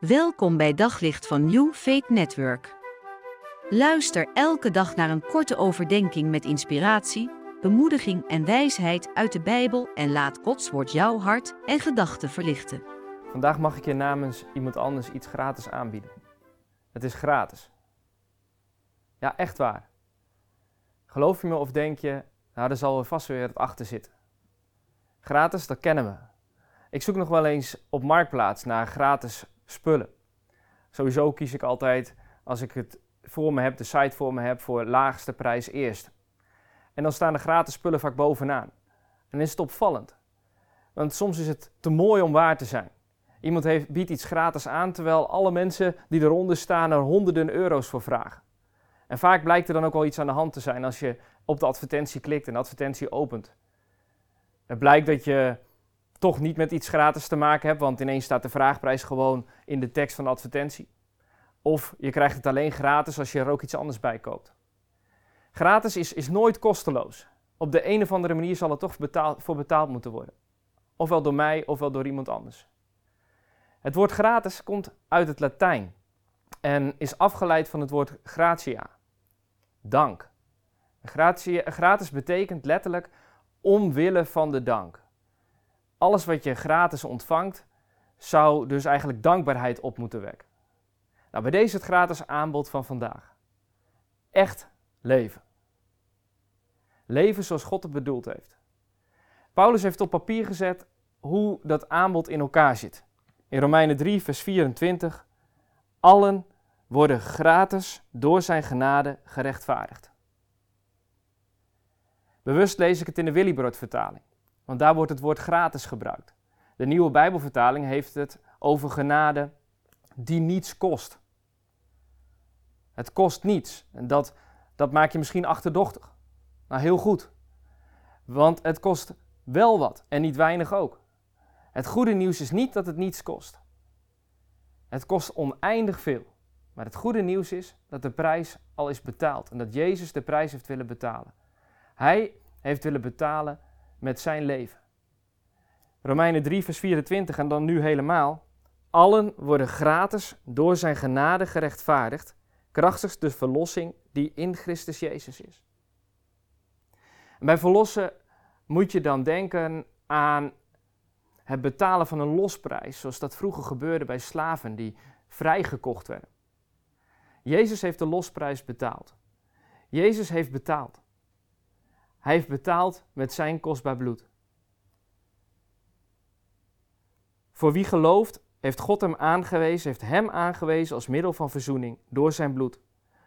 Welkom bij Daglicht van New Faith Network. Luister elke dag naar een korte overdenking met inspiratie, bemoediging en wijsheid uit de Bijbel en laat Gods woord jouw hart en gedachten verlichten. Vandaag mag ik je namens iemand anders iets gratis aanbieden. Het is gratis. Ja, echt waar. Geloof je me of denk je, nou, er zal er vast weer het achter zitten. Gratis, dat kennen we. Ik zoek nog wel eens op Marktplaats naar gratis spullen. Sowieso kies ik altijd, als ik het voor me heb, de site voor me heb, voor laagste prijs eerst. En dan staan de gratis spullen vaak bovenaan. En is het opvallend. Want soms is het te mooi om waar te zijn. Iemand heeft, biedt iets gratis aan, terwijl alle mensen die eronder staan er honderden euro's voor vragen. En vaak blijkt er dan ook wel iets aan de hand te zijn als je op de advertentie klikt en de advertentie opent. Het blijkt dat je toch niet met iets gratis te maken hebt, want ineens staat de vraagprijs gewoon in de tekst van de advertentie. Of je krijgt het alleen gratis als je er ook iets anders bij koopt. Gratis is, is nooit kosteloos. Op de een of andere manier zal het toch betaald, voor betaald moeten worden. Ofwel door mij, ofwel door iemand anders. Het woord gratis komt uit het Latijn en is afgeleid van het woord gratia, dank. Gratis betekent letterlijk omwille van de dank alles wat je gratis ontvangt, zou dus eigenlijk dankbaarheid op moeten wekken. Nou, bij deze het gratis aanbod van vandaag. Echt leven. Leven zoals God het bedoeld heeft. Paulus heeft op papier gezet hoe dat aanbod in elkaar zit. In Romeinen 3, vers 24. Allen worden gratis door zijn genade gerechtvaardigd. Bewust lees ik het in de Willibrord vertaling. Want daar wordt het woord gratis gebruikt. De nieuwe Bijbelvertaling heeft het over genade die niets kost. Het kost niets. En dat, dat maak je misschien achterdochtig. Nou, heel goed. Want het kost wel wat en niet weinig ook. Het goede nieuws is niet dat het niets kost. Het kost oneindig veel. Maar het goede nieuws is dat de prijs al is betaald en dat Jezus de prijs heeft willen betalen. Hij heeft willen betalen met zijn leven. Romeinen 3, vers 24 en dan nu helemaal. Allen worden gratis door zijn genade gerechtvaardigd, krachtig de verlossing die in Christus Jezus is. En bij verlossen moet je dan denken aan het betalen van een losprijs, zoals dat vroeger gebeurde bij slaven die vrijgekocht werden. Jezus heeft de losprijs betaald. Jezus heeft betaald. Hij heeft betaald met zijn kostbaar bloed. Voor wie gelooft, heeft God hem aangewezen, heeft hem aangewezen als middel van verzoening door zijn bloed.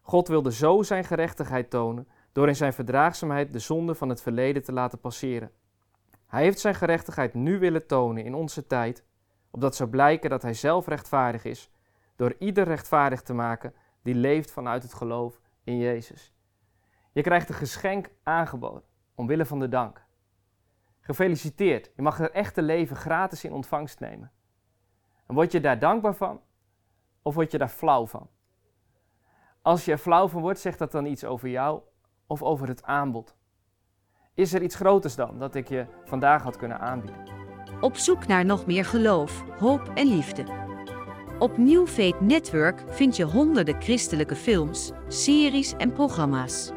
God wilde zo zijn gerechtigheid tonen door in zijn verdraagzaamheid de zonde van het verleden te laten passeren. Hij heeft zijn gerechtigheid nu willen tonen in onze tijd, opdat zou blijken dat hij zelf rechtvaardig is, door ieder rechtvaardig te maken die leeft vanuit het geloof in Jezus. Je krijgt een geschenk aangeboden, omwille van de dank. Gefeliciteerd, je mag het echte leven gratis in ontvangst nemen. En word je daar dankbaar van of word je daar flauw van? Als je er flauw van wordt, zegt dat dan iets over jou of over het aanbod? Is er iets groters dan dat ik je vandaag had kunnen aanbieden? Op zoek naar nog meer geloof, hoop en liefde. Op New Network vind je honderden christelijke films, series en programma's.